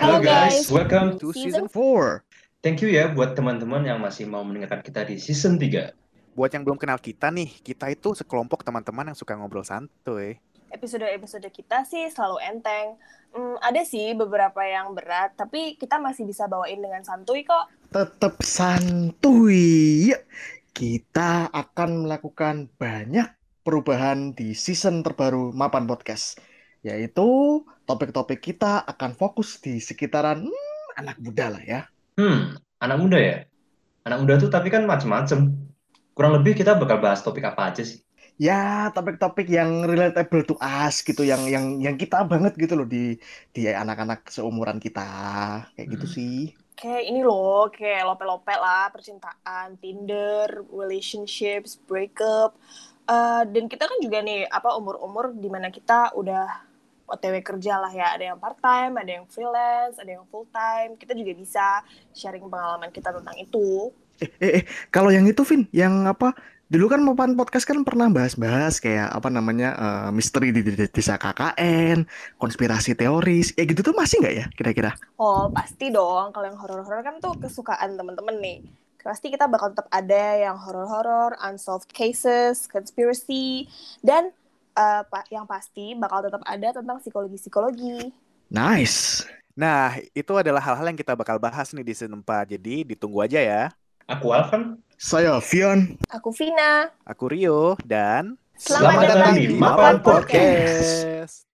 Halo guys, welcome to Season season 4. Thank you ya buat teman-teman yang masih mau mendengarkan kita di season 3. Buat yang belum kenal kita nih, kita itu sekelompok teman-teman yang suka ngobrol santuy. Episode-episode kita sih selalu enteng. Hmm, ada sih beberapa yang berat, tapi kita masih bisa bawain dengan santuy kok. Tetap santuy. Ya, Kita akan melakukan banyak perubahan di season terbaru Mapan Podcast. Yaitu topik-topik kita akan fokus di sekitaran hmm, anak muda lah ya. Hmm, anak muda ya? Anak muda tuh tapi kan macem-macem. Kurang lebih kita bakal bahas topik apa aja sih? Ya, topik-topik yang relatable to us gitu, yang yang yang kita banget gitu loh di di anak-anak seumuran kita. Kayak gitu Hmm. sih. Kayak ini loh, kayak lope-lope lah, percintaan, Tinder, relationships, breakup. Eh, dan kita kan juga nih, apa umur-umur di mana kita udah OTW kerja lah ya. Ada yang part-time, ada yang freelance, ada yang full-time. Kita juga bisa sharing pengalaman kita tentang itu. Eh, eh, eh, kalau yang itu, Vin, yang apa? Dulu kan Mapan Podcast kan pernah bahas-bahas kayak apa namanya eh, misteri di, di desa KKN, konspirasi teoris, ya gitu tuh masih nggak ya kira-kira? Oh, pasti dong. Kalau yang horor-horor kan tuh kesukaan temen-temen nih. Pasti kita bakal tetap ada yang horor-horor, unsolved cases, conspiracy, dan eh, pa- yang pasti bakal tetap ada tentang psikologi-psikologi. Nice. Nah, itu adalah hal-hal yang kita bakal bahas nih di season 4. Jadi ditunggu aja ya. Aku Alvan. Saya Vion. Aku Vina. Aku Rio dan Selamat, Selamat datang di Mapan Podcast. Podcast.